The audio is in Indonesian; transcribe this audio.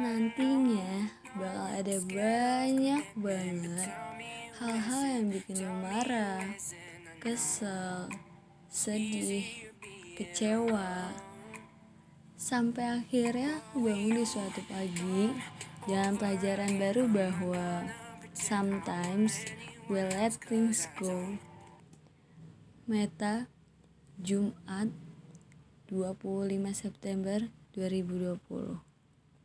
Nantinya bakal ada banyak banget hal-hal yang bikin lo marah, kesel, sedih, kecewa. Sampai akhirnya bangun di suatu pagi dalam pelajaran baru bahwa sometimes we let things go. Meta Jumat 25 September 2020